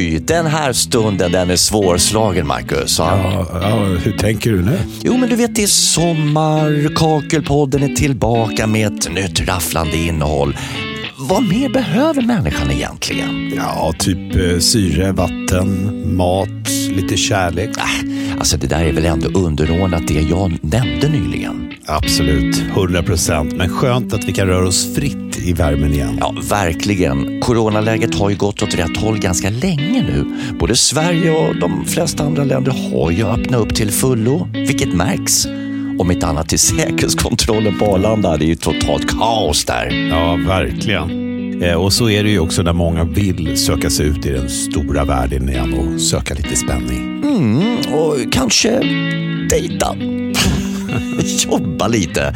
Oj, den här stunden den är svårslagen, Marcus. Ja, ja, hur tänker du nu? Jo, men du vet, det är sommar, Kakelpodden är tillbaka med ett nytt rafflande innehåll. Vad mer behöver människan egentligen? Ja, typ eh, syre, vatten, mat, lite kärlek. Äh, alltså det där är väl ändå underordnat det jag nämnde nyligen. Absolut, 100 procent. Men skönt att vi kan röra oss fritt i värmen igen. Ja, verkligen. Coronaläget har ju gått åt rätt håll ganska länge nu. Både Sverige och de flesta andra länder har ju öppnat upp till fullo, vilket märks. Om inte annat till säkerhetskontrollen på Arlanda. Det är ju totalt kaos där. Ja, verkligen. Eh, och så är det ju också när många vill söka sig ut i den stora världen igen och söka lite spänning. Mm, och kanske dejta. Jobba lite.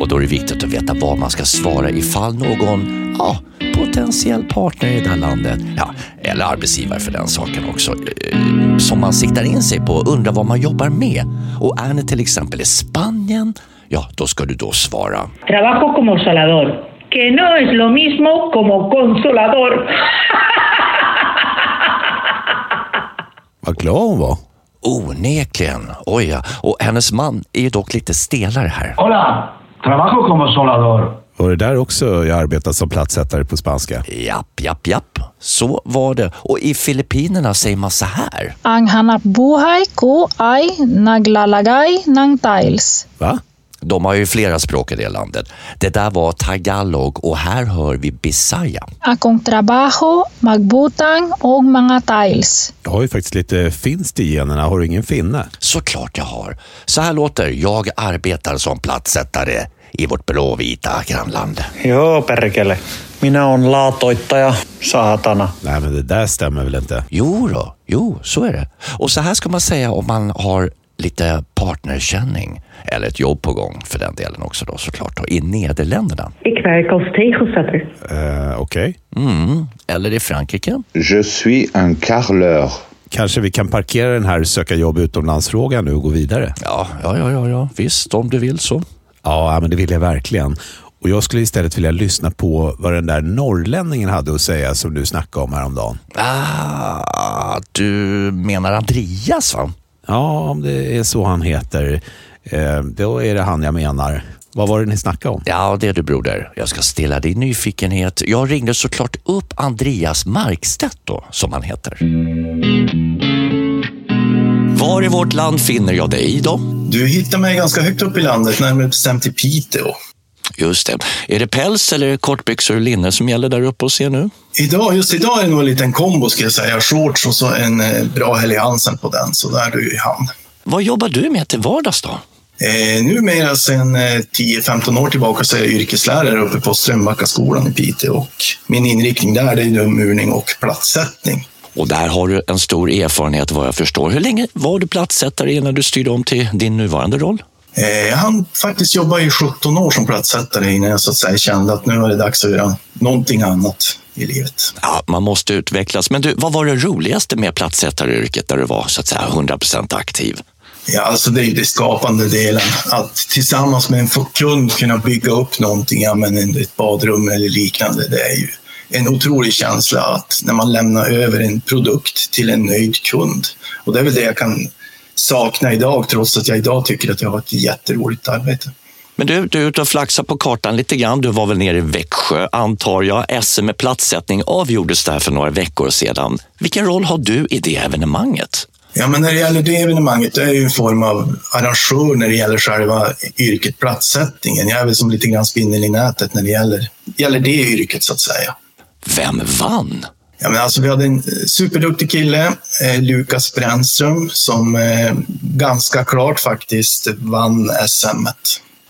Och då är det viktigt att veta vad man ska svara ifall någon ja, potentiell partner i det här landet, ja, eller arbetsgivare för den saken också, eh, som man siktar in sig på undrar vad man jobbar med. Och är ni till exempel i Spanien, ja, då ska du då svara. Trabajo como salador, que no es lo mismo como consolador. Vad glad hon var. Onekligen. Oj ja. Och hennes man är ju dock lite stelare här. Hola, trabajo como soldador. Var det där också jag arbetat som plattsättare på spanska? Japp, japp, japp. Så var det. Och i Filippinerna säger man så här. Ang hanap buhay ko ay naglalagay ng tiles. Va? De har ju flera språk i det landet. Det där var tagalog och här hör vi bisaya. Akong trabaho, magbutang og mga tiles. Jag har ju faktiskt lite finskt i generna. Har du ingen finne? Såklart jag har. Så här låter Jag arbetar som plattsättare i vårt blåvita grannland. Joo, perkele. Minä on laatoittaja, saatana. Nej, men det där stämmer väl inte? Jo då, jo, så är det. Och så här ska man säga om man har lite partnerkänning eller ett jobb på gång för den delen också då såklart då, i Nederländerna. Ik werk als tegelzetter. Eh, Okej. Mm. Eller i Frankrike. Je suis un carreleur. Kanske vi kan parkera den här söka jobb utomlands-frågan nu och gå vidare? Ja, ja, ja, ja, ja, visst om du vill så. Ja, men det vill jag verkligen. Och Jag skulle istället vilja lyssna på vad den där norrlänningen hade att säga som du snackade om häromdagen. Ah, du menar Andreas va? Ja, om det är så han heter, eh, då är det han jag menar. Vad var det ni snackade om? Ja, det är du broder. Jag ska stilla din nyfikenhet. Jag ringde såklart upp Andreas Markstedt då, som han heter. Var i vårt land finner jag dig då? Du hittar mig ganska högt upp i landet, närmare bestämt i Piteå. Just det. Är det päls eller kortbyxor och linne som gäller där uppe hos er nu? Idag, just idag är det nog en liten kombo ska jag säga. Shorts och så en eh, bra Helly Hansen på den, så där är du i hamn. Vad jobbar du med till vardags då? Eh, numera sedan eh, 10-15 år tillbaka så är jag yrkeslärare uppe på Strömbackaskolan i Piteå och min inriktning där är murning och plattsättning. Och där har du en stor erfarenhet vad jag förstår. Hur länge var du platssättare innan du styrde om till din nuvarande roll? Eh, jag hann faktiskt jobba i 17 år som plattsättare innan jag så att säga kände att nu var det dags att göra någonting annat i livet. Ja, man måste utvecklas. Men du, vad var det roligaste med plattsättaryrket där du var så att säga 100% aktiv? Ja, alltså det är ju det skapande delen. Att tillsammans med en kund kunna bygga upp någonting, ja, men ett badrum eller liknande. Det är ju en otrolig känsla att när man lämnar över en produkt till en nöjd kund. Och det är väl det jag kan sakna idag, trots att jag idag tycker att jag har ett jätteroligt arbete. Men du, du är ute och flaxar på kartan lite grann. Du var väl nere i Växjö, antar jag. SM med platssättning avgjordes där för några veckor sedan. Vilken roll har du i det evenemanget? Ja, men när det gäller det evenemanget, det är ju en form av arrangör när det gäller själva yrket platssättningen. Jag är väl som lite grann spindeln i nätet när det gäller, gäller det yrket så att säga. Vem vann? Ja, men alltså, vi hade en superduktig kille, eh, Lukas Brännström, som eh, ganska klart faktiskt vann SM.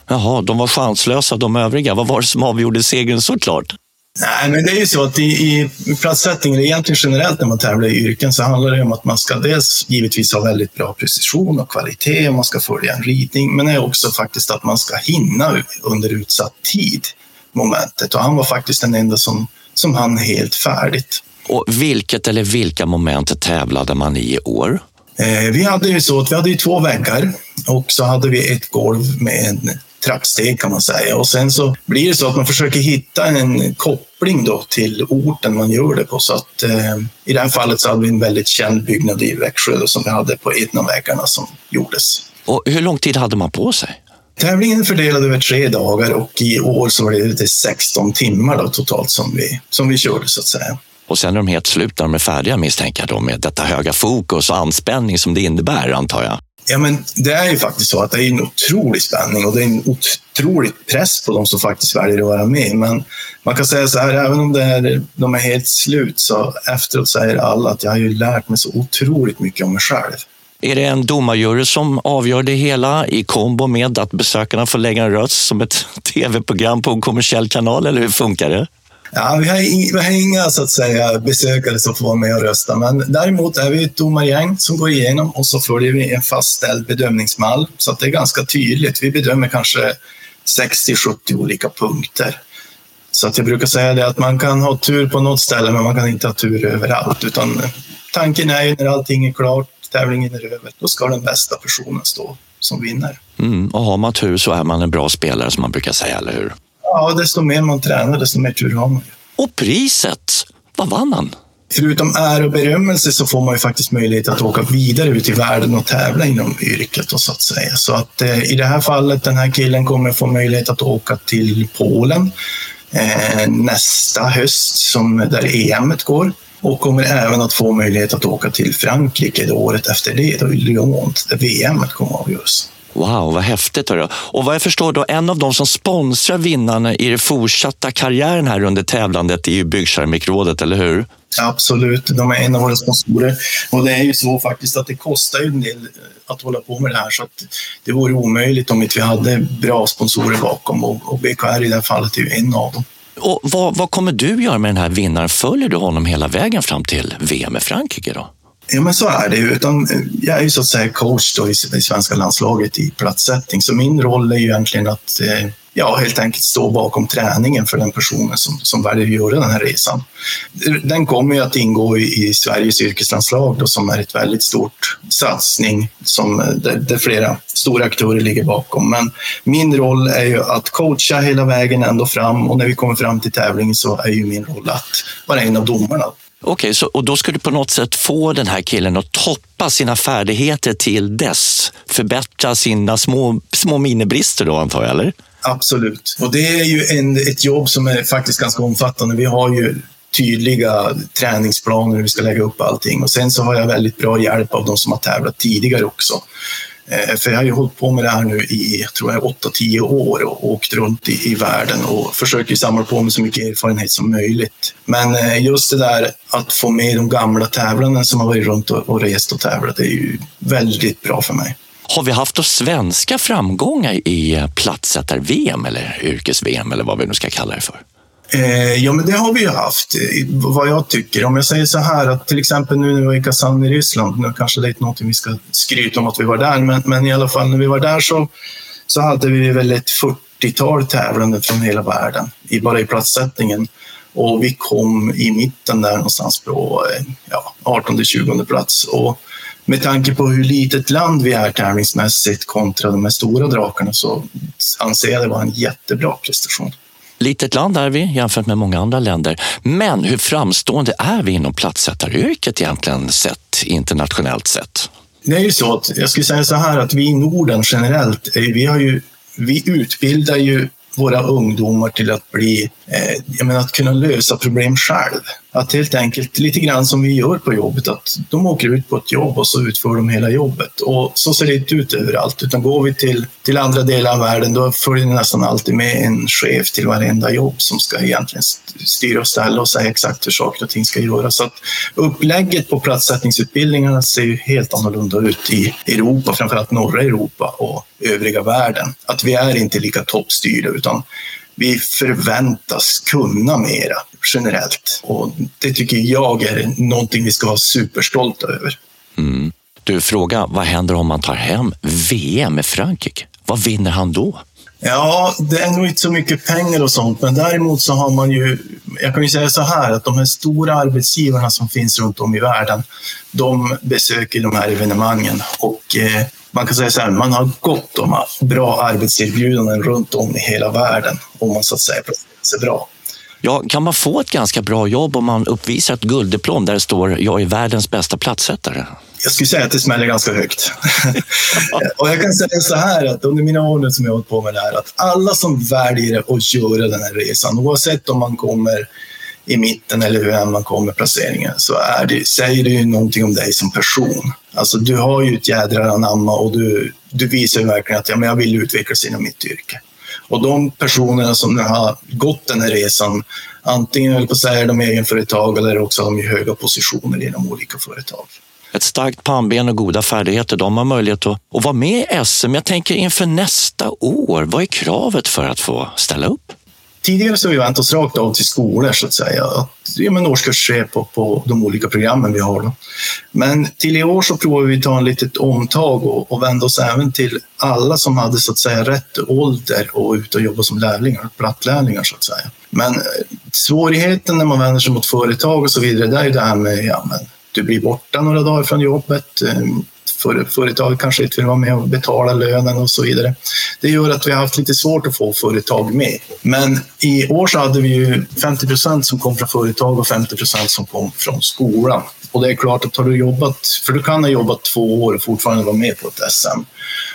Jaha, de var chanslösa de övriga. Vad var det som avgjorde segern så klart? Nej, men det är ju så att i, i platssättningen, egentligen generellt när man tävlar i yrken, så handlar det om att man ska dels givetvis ha väldigt bra precision och kvalitet och man ska följa en ritning, men det är också faktiskt att man ska hinna under utsatt tid, momentet. Och han var faktiskt den enda som, som hann helt färdigt. Och vilket eller vilka moment tävlade man i i år? Eh, vi hade ju så att vi hade två väggar och så hade vi ett golv med en trappsteg kan man säga. Och sen så blir det så att man försöker hitta en koppling då till orten man gör det på. Så att eh, i det här fallet så hade vi en väldigt känd byggnad i Växjö då, som vi hade på en av väggarna som gjordes. Och hur lång tid hade man på sig? Tävlingen är fördelad över tre dagar och i år så var det lite 16 timmar då, totalt som vi, som vi körde så att säga. Och sen är de helt slut när de är färdiga misstänker jag då med detta höga fokus och anspänning som det innebär antar jag. Ja, men det är ju faktiskt så att det är en otrolig spänning och det är en otrolig press på de som faktiskt väljer att vara med. Men man kan säga så här, även om det är, de är helt slut så efteråt säger alla att jag har ju lärt mig så otroligt mycket om mig själv. Är det en domarjury som avgör det hela i kombo med att besökarna får lägga en röst som ett tv-program på en kommersiell kanal, eller hur funkar det? Ja, vi, har inga, vi har inga så att säga, besökare som får vara med och rösta, men däremot är vi ett domargäng som går igenom och så följer vi en fastställd bedömningsmall. Så att det är ganska tydligt. Vi bedömer kanske 60-70 olika punkter. Så att jag brukar säga det att man kan ha tur på något ställe, men man kan inte ha tur överallt. Utan tanken är ju när allting är klart, tävlingen är över, då ska den bästa personen stå som vinner. Mm, och har man tur så är man en bra spelare som man brukar säga, eller hur? Ja, desto mer man tränar, desto mer tur har man. Och priset, vad vann han? Förutom ära och berömmelse så får man ju faktiskt möjlighet att åka vidare ut i världen och tävla inom yrket. Och så att säga. Så att eh, i det här fallet, den här killen kommer få möjlighet att åka till Polen eh, nästa höst som där EMet går och kommer även att få möjlighet att åka till Frankrike då året efter det, då i Lyon, där VM kommer att avgöras. Wow, vad häftigt. Hörru. Och vad jag förstår då, en av de som sponsrar vinnarna i den fortsatta karriären här under tävlandet är ju Byggkeramikrådet, eller hur? Absolut, de är en av våra sponsorer. Och det är ju så faktiskt att det kostar ju en del eh, att hålla på med det här så att det vore omöjligt om inte vi hade bra sponsorer bakom och, och BKR i det här fallet är ju en av dem. Och vad, vad kommer du göra med den här vinnaren? Följer du honom hela vägen fram till VM i Frankrike då? Ja, men så är det ju. Utan eh, jag är ju så att säga coach då i svenska landslaget i platssättning, så min roll är ju egentligen att eh, ja, helt enkelt stå bakom träningen för den personen som, som väljer att göra den här resan. Den kommer ju att ingå i, i Sveriges yrkeslandslag då, som är ett väldigt stort satsning som, eh, där, där flera stora aktörer ligger bakom. Men min roll är ju att coacha hela vägen ända fram och när vi kommer fram till tävlingen så är ju min roll att vara en av domarna. Okej, okay, och då ska du på något sätt få den här killen att toppa sina färdigheter till dess. Förbättra sina små, små minibrister då antar jag, eller? Absolut. Och det är ju en, ett jobb som är faktiskt ganska omfattande. Vi har ju tydliga träningsplaner hur vi ska lägga upp allting. Och sen så har jag väldigt bra hjälp av de som har tävlat tidigare också. Eh, för jag har ju hållit på med det här nu i, jag tror jag, 8-10 år och åkt runt i, i världen och försöker samla på mig så mycket erfarenhet som möjligt. Men eh, just det där att få med de gamla tävlande som har varit runt och, och rest och tävlat, det är ju väldigt bra för mig. Har vi haft svenska framgångar i eh, plattsättar-VM eller yrkes-VM eller vad vi nu ska kalla det för? Eh, ja, men det har vi ju haft, vad jag tycker. Om jag säger så här att till exempel nu när vi var i Kazan i Ryssland, nu kanske det är inte någonting vi ska skryta om att vi var där, men, men i alla fall när vi var där så, så hade vi väl ett 40-tal tävlande från hela världen, i, bara i platssättningen. Och vi kom i mitten där någonstans på eh, ja, 18-20 plats. Och med tanke på hur litet land vi är tävlingsmässigt kontra de här stora drakarna så anser jag det vara en jättebra prestation. Litet land är vi jämfört med många andra länder. Men hur framstående är vi inom platssättaryrket egentligen sett internationellt sett? Det är ju så att jag skulle säga så här att vi i Norden generellt, vi, har ju, vi utbildar ju våra ungdomar till att bli, eh, jag menar, att kunna lösa problem själv. Att helt enkelt, lite grann som vi gör på jobbet, att de åker ut på ett jobb och så utför de hela jobbet. Och så ser det inte ut överallt, utan går vi till, till andra delar av världen, då följer det nästan alltid med en chef till varenda jobb som ska egentligen styra och ställa och säga exakt hur saker och ting ska göras. Så att upplägget på platssättningsutbildningarna ser ju helt annorlunda ut i Europa, framförallt norra Europa och övriga världen. Att vi är inte lika toppstyrda, utan vi förväntas kunna mera generellt. Och det tycker jag är någonting vi ska vara superstolta över. Mm. Du, fråga, vad händer om man tar hem VM i Frankrike? Vad vinner han då? Ja, det är nog inte så mycket pengar och sånt, men däremot så har man ju, jag kan ju säga så här att de här stora arbetsgivarna som finns runt om i världen, de besöker de här evenemangen och eh, man kan säga så här, man har gott om bra arbetserbjudanden runt om i hela världen om man så att säga placerar sig bra. Ja, kan man få ett ganska bra jobb om man uppvisar ett gulddiplom där det står “Jag är världens bästa plattsättare”? Jag skulle säga att det smäller ganska högt. och jag kan säga så här att under mina år nu som jag har hållit på med det här, att alla som väljer att göra den här resan, oavsett om man kommer i mitten eller hur man kommer placeringen, så är det, säger det ju någonting om dig som person. Alltså du har ju ett jädra anamma och du, du visar verkligen att ja, men jag vill utvecklas inom mitt yrke. Och de personerna som nu har gått den här resan, antingen eller på att säga, är de egenföretag eller också har de höga positioner inom olika företag. Ett starkt pannben och goda färdigheter, de har möjlighet att, att vara med i SM. Jag tänker inför nästa år, vad är kravet för att få ställa upp? Tidigare så har vi vänt oss rakt av till skolor så att säga. Att, ja, men årskurs 3 på, på de olika programmen vi har. Då. Men till i år så provar vi att ta en litet omtag och, och vända oss även till alla som hade så att säga rätt ålder och ut och jobba som lärlingar, plattlärlingar så att säga. Men eh, svårigheten när man vänder sig mot företag och så vidare, det är ju det här med ja, men, du blir borta några dagar från jobbet. Eh, för, företaget kanske inte vill vara med och betala lönen och så vidare. Det gör att vi har haft lite svårt att få företag med. Men i år så hade vi ju 50 procent som kom från företag och 50 procent som kom från skolan. Och det är klart att har du jobbat, för du kan ha jobbat två år och fortfarande vara med på ett SM.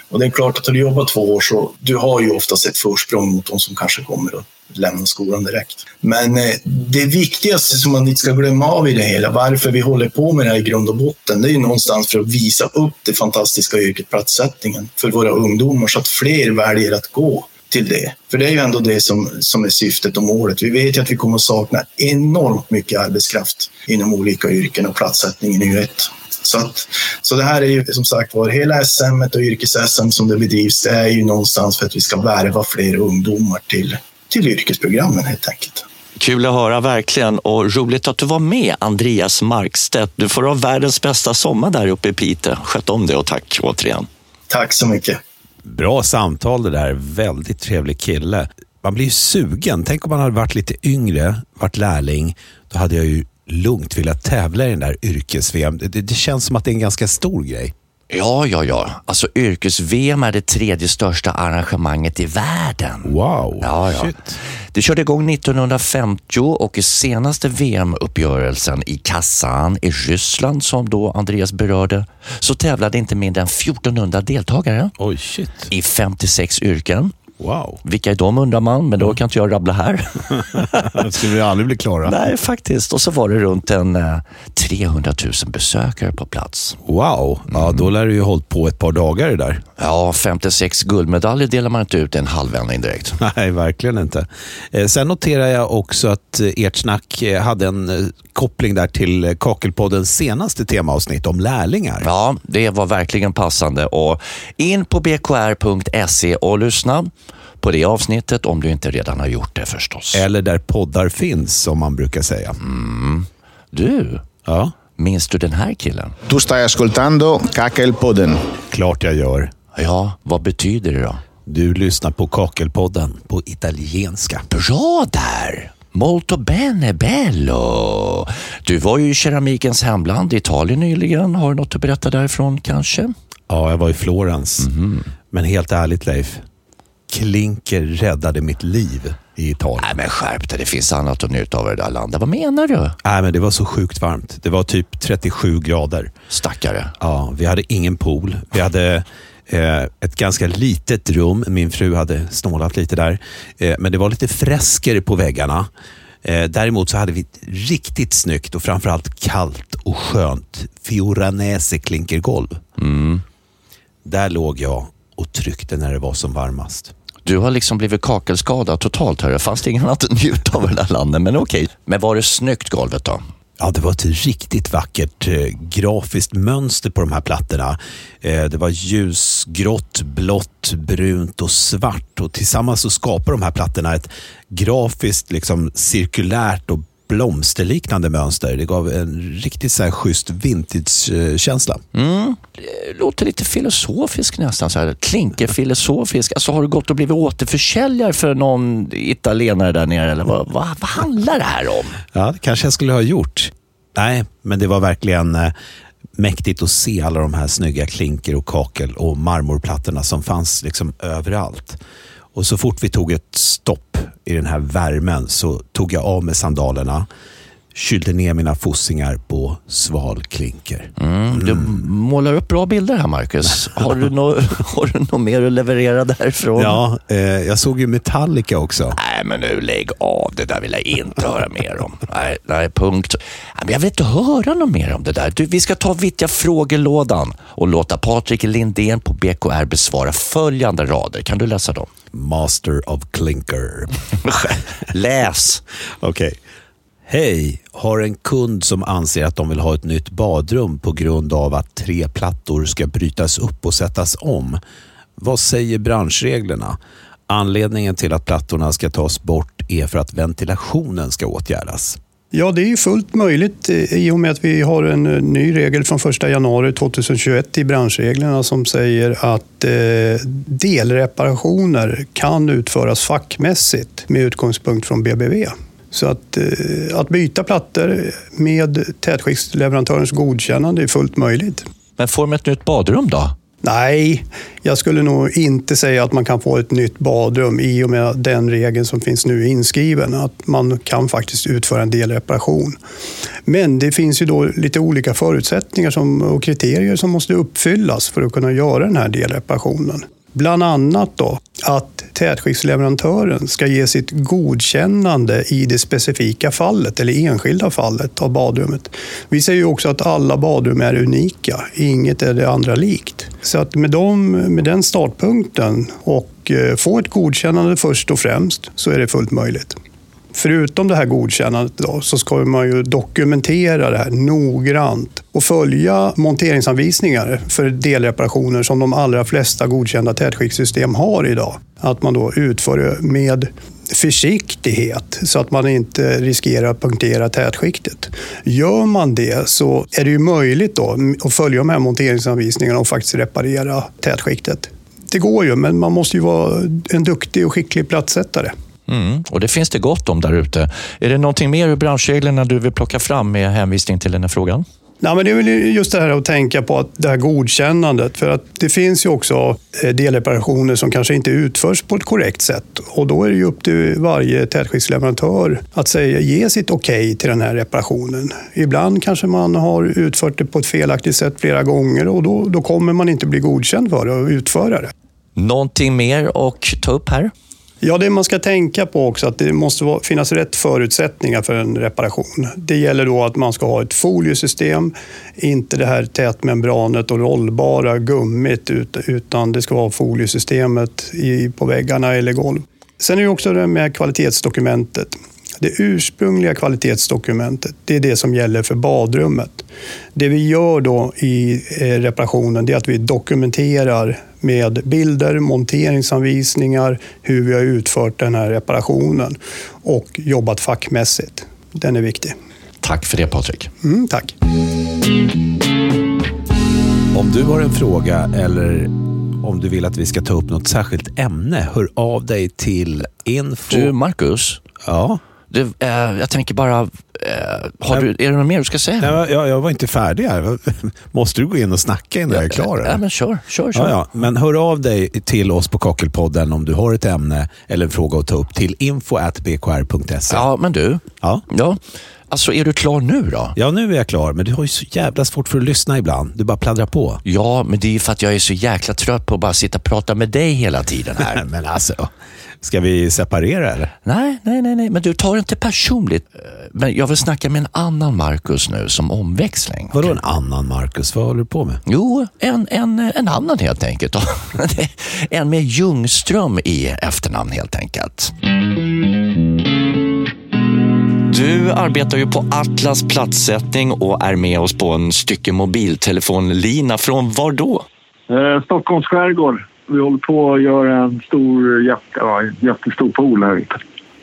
Och det är klart att har du jobbat två år så du har ju oftast ett försprång mot de som kanske kommer att lämna skolan direkt. Men eh, det viktigaste som man inte ska glömma av i det hela, varför vi håller på med det här i grund och botten, det är ju någonstans för att visa upp det fantastiska yrket platssättningen för våra ungdomar så att fler väljer att gå till det. För det är ju ändå det som, som är syftet och målet. Vi vet ju att vi kommer att sakna enormt mycket arbetskraft inom olika yrken och platssättningen är ju ett. Så, att, så det här är ju som sagt var, hela SM och yrkes-SM som det bedrivs, det är ju någonstans för att vi ska värva fler ungdomar till, till yrkesprogrammen helt enkelt. Kul att höra verkligen och roligt att du var med Andreas Markstedt. Du får ha världens bästa sommar där uppe i Piteå. Sköt om det och tack återigen. Tack så mycket. Bra samtal det där. Väldigt trevlig kille. Man blir ju sugen. Tänk om man hade varit lite yngre, varit lärling. Då hade jag ju lugnt velat tävla i den där yrkes-VM. Det, det, känns som att det är en ganska stor grej. Ja, ja, ja. Alltså yrkes-VM är det tredje största arrangemanget i världen. Wow. Ja, ja. Shit. Det körde igång 1950 och i senaste VM-uppgörelsen i Kazan i Ryssland som då Andreas berörde så tävlade inte mindre än 1400 deltagare Oj, shit. i 56 yrken. Wow. Vilka är de undrar man, men då kan inte jag rabbla här. Det skulle vi aldrig bli klara. Nej, faktiskt. Och så var det runt en eh, 300 000 besökare på plats. Wow. Ja, då lär du ju hållit på ett par dagar det där. Ja, 56 guldmedaljer delar man inte ut i en halvvändning direkt. Nej, verkligen inte. Eh, sen noterar jag också att eh, ert snack eh, hade en eh, koppling där till eh, Kakelpoddens senaste temaavsnitt om lärlingar. Ja, det var verkligen passande. Och in på bkr.se och lyssna på det avsnittet om du inte redan har gjort det förstås. Eller där poddar finns, som man brukar säga. Du, Ja, minns du den här killen? Tu stai ascoltando Kakelpodden. klart jag gör. Ja, vad betyder det då? Du lyssnar på Kakelpodden på italienska. Bra där! Molto bene, bello. Du var ju i keramikens hemland, Italien nyligen. Har du något att berätta därifrån kanske? Ja, jag var i Florens. Mhm. Men helt ärligt Leif, Klinker räddade mitt liv i Italien. Nej men skärp dig, det finns annat att njuta av i det där landet. Vad menar du? Nej, men det var så sjukt varmt. Det var typ 37 grader. Stackare. Ja, vi hade ingen pool. Vi hade ett ganska litet rum. Min fru hade snålat lite där. Eh, men det var lite fresker på väggarna. Eh, däremot så hade vi riktigt snyggt och framförallt kallt och skönt Fioranese klinkergolv. Där låg jag och tryckte när det var som varmast. Du har liksom blivit kakelskadad totalt. Här. Det fanns inget annat att njuta av i det där landet, men okej. Men var det snyggt golvet då? Ja, det var ett riktigt vackert eh, grafiskt mönster på de här plattorna. Eh, det var ljusgrått, blått, brunt och svart och tillsammans så skapar de här plattorna ett grafiskt, liksom cirkulärt och blomsterliknande mönster. Det gav en riktigt så här schysst vintage-känsla. Mm. Låter lite filosofiskt nästan. Så här. Klinkerfilosofisk. Alltså, har du gått och blivit återförsäljare för någon italienare där nere? Eller vad, vad, vad handlar det här om? Ja, det kanske jag skulle ha gjort. Nej, men det var verkligen eh, mäktigt att se alla de här snygga klinker och kakel och marmorplattorna som fanns liksom överallt. Och så fort vi tog ett stopp i den här värmen så tog jag av mig sandalerna, kylde ner mina fossingar på sval klinker. Mm, du målar upp bra bilder här, Marcus. Har du något nå mer att leverera därifrån? Ja, eh, jag såg ju Metallica också. Nej, men nu lägg av. Det där vill jag inte höra mer om. Nej, nej punkt. Nej, men jag vill inte höra något mer om det där. Du, vi ska ta Vittja frågelådan och låta Patrik Lindén på BKR besvara följande rader. Kan du läsa dem? Master of Clinker. Läs! Okej. Hej, har en kund som anser att de vill ha ett nytt badrum på grund av att tre plattor ska brytas upp och sättas om. Vad säger branschreglerna? Anledningen till att plattorna ska tas bort är för att ventilationen ska åtgärdas. Ja, det är ju fullt möjligt eh, i och med att vi har en eh, ny regel från 1 januari 2021 i branschreglerna som säger att eh, delreparationer kan utföras fackmässigt med utgångspunkt från BBV. Så att, att byta plattor med tätskiktsleverantörens godkännande är fullt möjligt. Men får man ett nytt badrum då? Nej, jag skulle nog inte säga att man kan få ett nytt badrum i och med den regeln som finns nu inskriven. Att man kan faktiskt utföra en delreparation. Men det finns ju då lite olika förutsättningar som, och kriterier som måste uppfyllas för att kunna göra den här delreparationen. Bland annat då att tätskiktsleverantören ska ge sitt godkännande i det specifika fallet eller enskilda fallet av badrummet. Vi säger ju också att alla badrum är unika, inget är det andra likt. Så att med, dem, med den startpunkten och eh, få ett godkännande först och främst så är det fullt möjligt. Förutom det här godkännandet då, så ska man ju dokumentera det här noggrant och följa monteringsanvisningar för delreparationer som de allra flesta godkända tätskiktssystem har idag. Att man då utför det med försiktighet så att man inte riskerar att punktera tätskiktet. Gör man det så är det ju möjligt då att följa de här monteringsanvisningarna och faktiskt reparera tätskiktet. Det går ju, men man måste ju vara en duktig och skicklig platssättare. Mm, och det finns det gott om där ute. Är det någonting mer ur branschreglerna du vill plocka fram med hänvisning till den här frågan? Nej, men det är väl just det här att tänka på att det här godkännandet. För att det finns ju också eh, delreparationer som kanske inte utförs på ett korrekt sätt. Och då är det ju upp till varje tätskiktsleverantör att säga, ge sitt okej okay till den här reparationen. Ibland kanske man har utfört det på ett felaktigt sätt flera gånger och då, då kommer man inte bli godkänd för det och utföra det. Någonting mer att ta upp här? Ja, det man ska tänka på också att det måste finnas rätt förutsättningar för en reparation. Det gäller då att man ska ha ett foliesystem, inte det här tätmembranet och rollbara gummit, utan det ska vara foliesystemet på väggarna eller golv. Sen är det också det med kvalitetsdokumentet. Det ursprungliga kvalitetsdokumentet, det är det som gäller för badrummet. Det vi gör då i eh, reparationen, det är att vi dokumenterar med bilder, monteringsanvisningar, hur vi har utfört den här reparationen och jobbat fackmässigt. Den är viktig. Tack för det Patrik. Mm, tack. Om du har en fråga eller om du vill att vi ska ta upp något särskilt ämne, hör av dig till info... Du, Marcus. Ja? Du, eh, jag tänker bara, eh, har du, är det något mer du ska säga? Nej, jag, jag var inte färdig här. Måste du gå in och snacka innan jag är klar? Ja, men kör, kör, kör. Ja, ja. Men hör av dig till oss på Kakelpodden om du har ett ämne eller en fråga att ta upp till info.bkr.se. Ja, men du. Ja? ja. Alltså, är du klar nu då? Ja, nu är jag klar. Men du har ju så jävla svårt för att lyssna ibland. Du bara pladdrar på. Ja, men det är ju för att jag är så jäkla trött på att bara sitta och prata med dig hela tiden här. men alltså, ska vi separera eller? Nej, nej, nej, nej. Men du tar det inte personligt. Men jag vill snacka med en annan Marcus nu som omväxling. Vadå en annan Marcus? Vad håller du på med? Jo, en, en, en annan helt enkelt. en med Ljungström i efternamn helt enkelt. Du arbetar ju på Atlas platssättning och är med oss på en stycke mobiltelefonlina. Från var då? Eh, Stockholms skärgård. Vi håller på att göra en stor, jätte, ja, jättestor pool här ute.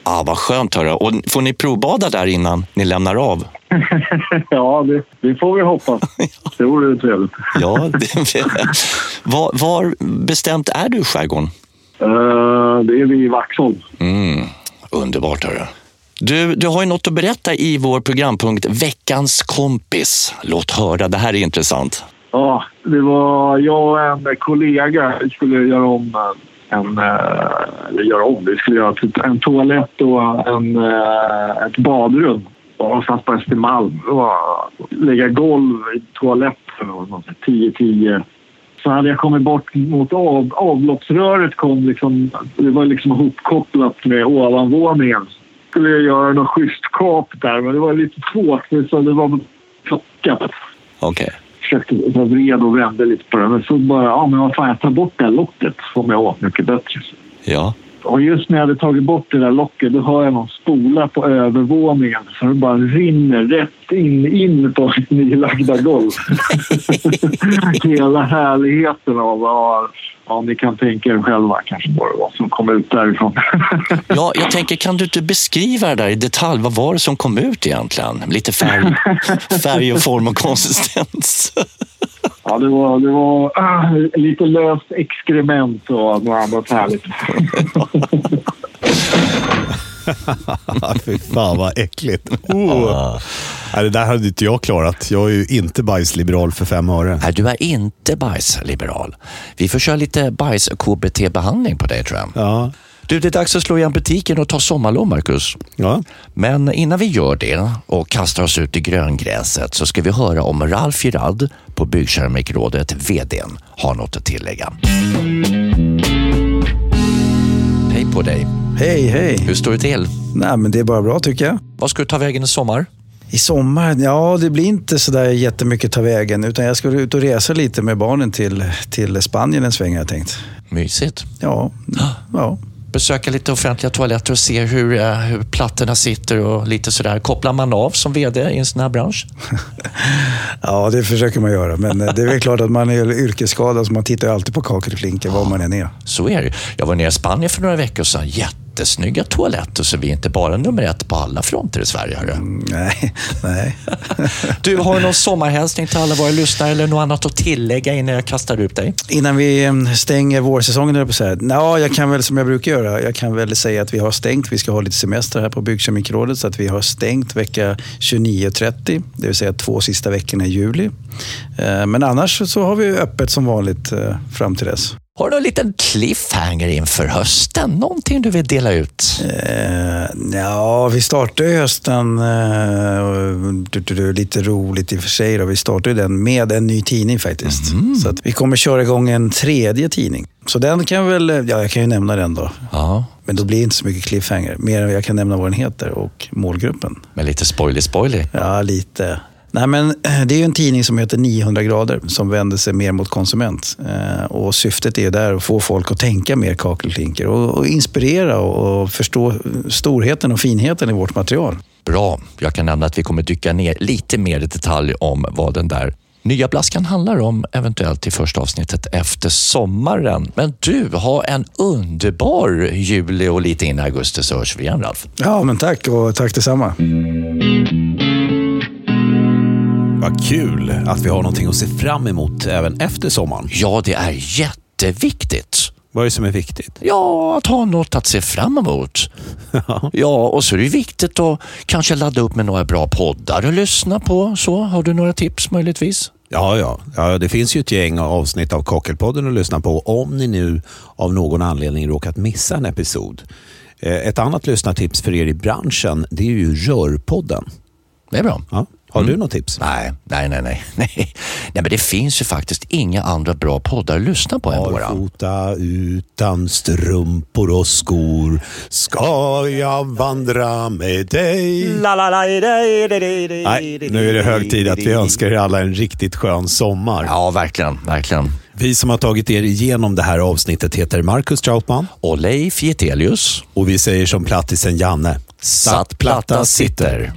Ah, vad skönt höra. Och får ni provbada där innan ni lämnar av? ja, det, det, får vi hoppas. Det vore trevligt. ja, det, var, var bestämt är du i skärgården? Uh, det är vid Vaxholm. Mm, underbart hörru. Du, du har ju något att berätta i vår programpunkt Veckans kompis. Låt höra, det här är intressant. Ja, det var jag och en kollega vi skulle göra om eh, en... Eh, eller göra om, vi skulle göra typ en toalett och en, eh, ett badrum. Någonstans på Östermalm. Lägga golv i toaletten 10-10. Så hade jag kommit bort mot av, avloppsröret. Kom liksom, det var liksom ihopkopplat med ovanvåningen. Skulle jag göra något schysst kap där, men det var lite svårt. Så det var plockat Okej. försökte jag vred och vände lite på det. Men så bara, ja men vad fan, jag tar bort det här locket så kommer jag åt mycket bättre. Ja. Och just när jag hade tagit bort det där locket då hör jag någon spola på övervåningen så det bara rinner rätt in, in på mitt nylagda golv. Hela härligheten av, ja, ja ni kan tänka er själva kanske vad som kom ut därifrån. ja, jag tänker, kan du inte beskriva det där i detalj? Vad var det som kom ut egentligen? Lite färg, färg och form och konsistens. Ja, det var, det var ah, lite löst exkrement och något annat härligt. Fy fan vad äckligt. Oh. Nej, det där hade inte jag klarat. Jag är ju inte bajsliberal för fem öre. Nej, du är inte bajsliberal. Vi får köra lite bajs-KBT-behandling på dig tror jag. Ja. Du, det är dags att slå igen butiken och ta sommarlov, Marcus. Ja. Men innan vi gör det och kastar oss ut i gröngräset så ska vi höra om Ralf Girard på Byggkeramikrådet, VDn, har något att tillägga. Hej på dig. Hej, hej. Hur står det till? Nej, men det är bara bra tycker jag. Vad ska du ta vägen i sommar? I sommar? Ja, det blir inte så där jättemycket ta vägen. Utan jag ska ut och resa lite med barnen till, till Spanien en sväng har jag tänkt. Mysigt. Ja. ja. Besöka lite offentliga toaletter och se hur, eh, hur plattorna sitter och lite sådär. Kopplar man av som VD i en sån här bransch? Ja, det försöker man göra. Men eh, det är väl klart att man är yrkesskadad så man tittar alltid på kakelklinken var man än är. Så är det Jag var nere i Spanien för några veckor sedan. Jättesnygga toaletter, så vi är inte bara nummer ett på alla fronter i Sverige. Hörru. Mm, nej, nej. Du, har du någon sommarhälsning till alla våra lyssnare eller något annat att tillägga innan jag kastar ut dig? Innan vi eh, stänger vårsäsongen, jag på att säga. Ja, jag kan väl som jag brukar göra. Jag kan väl säga att vi har stängt. Vi ska ha lite semester här på Byggkemikrådet så att vi har stängt vecka 29-30. Det vill säga två sista veckorna i juli. Eh, Men annars så har vi öppet som vanligt eh, fram till dess. Har du någon liten cliffhanger inför hösten? Någonting du vill dela ut? Eh, ja, vi startade ju hösten, eh, du, du, du, lite roligt i och för sig, då. vi startade den med en ny tidning faktiskt. Så att vi kommer köra igång en tredje tidning. Så den kan väl, ja jag kan ju nämna den då. Ja. Men då blir det inte så mycket cliffhanger. Mer än jag kan nämna vad den heter och målgruppen. Med lite spoiler spoiler. Ja, lite. Nej, men eh, det är ju en tidning som heter 900 grader som vänder sig mer mot konsument. Eh, och syftet är där att få folk att tänka mer kakelklinker och, och inspirera och, förstå storheten och finheten i vårt material. Bra. Jag kan nämna att vi kommer dyka ner lite mer i detalj om vad den där nya blaskan handlar om eventuellt i första avsnittet efter sommaren. Men du, ha en underbar juli och lite in i augusti så hörs vi igen Ralf. Ja, men tack och tack detsamma. Vad kul att vi har någonting att se fram emot även efter sommaren. Ja, det är jätteviktigt. Vad är det som är viktigt? Ja, att ha något att se fram emot. Ja, och så är det viktigt att kanske ladda upp med några bra poddar att lyssna på. Så, har du några tips möjligtvis? Ja, ja, ja. Det finns ju ett gäng avsnitt av Kakelpodden att lyssna på om ni nu av någon anledning råkat missa en episod. Eh, Ett annat lyssnartips för er i branschen det är ju Rörpodden. Det är bra. Ja. Har du något tips? Nej, nej, nej, nej, nej. Nej, men det finns ju faktiskt inga andra bra poddar att lyssna på än våran. Barfota utan strumpor och skor ska jag vandra med dig. Nej, nu är det hög tid att vi önskar er alla en riktigt skön sommar. Ja, verkligen, verkligen. Vi som har tagit er igenom det här avsnittet heter Marcus Trautman. Och Leif Getelius. Och vi säger som plattisen Janne. Satt platta sitter.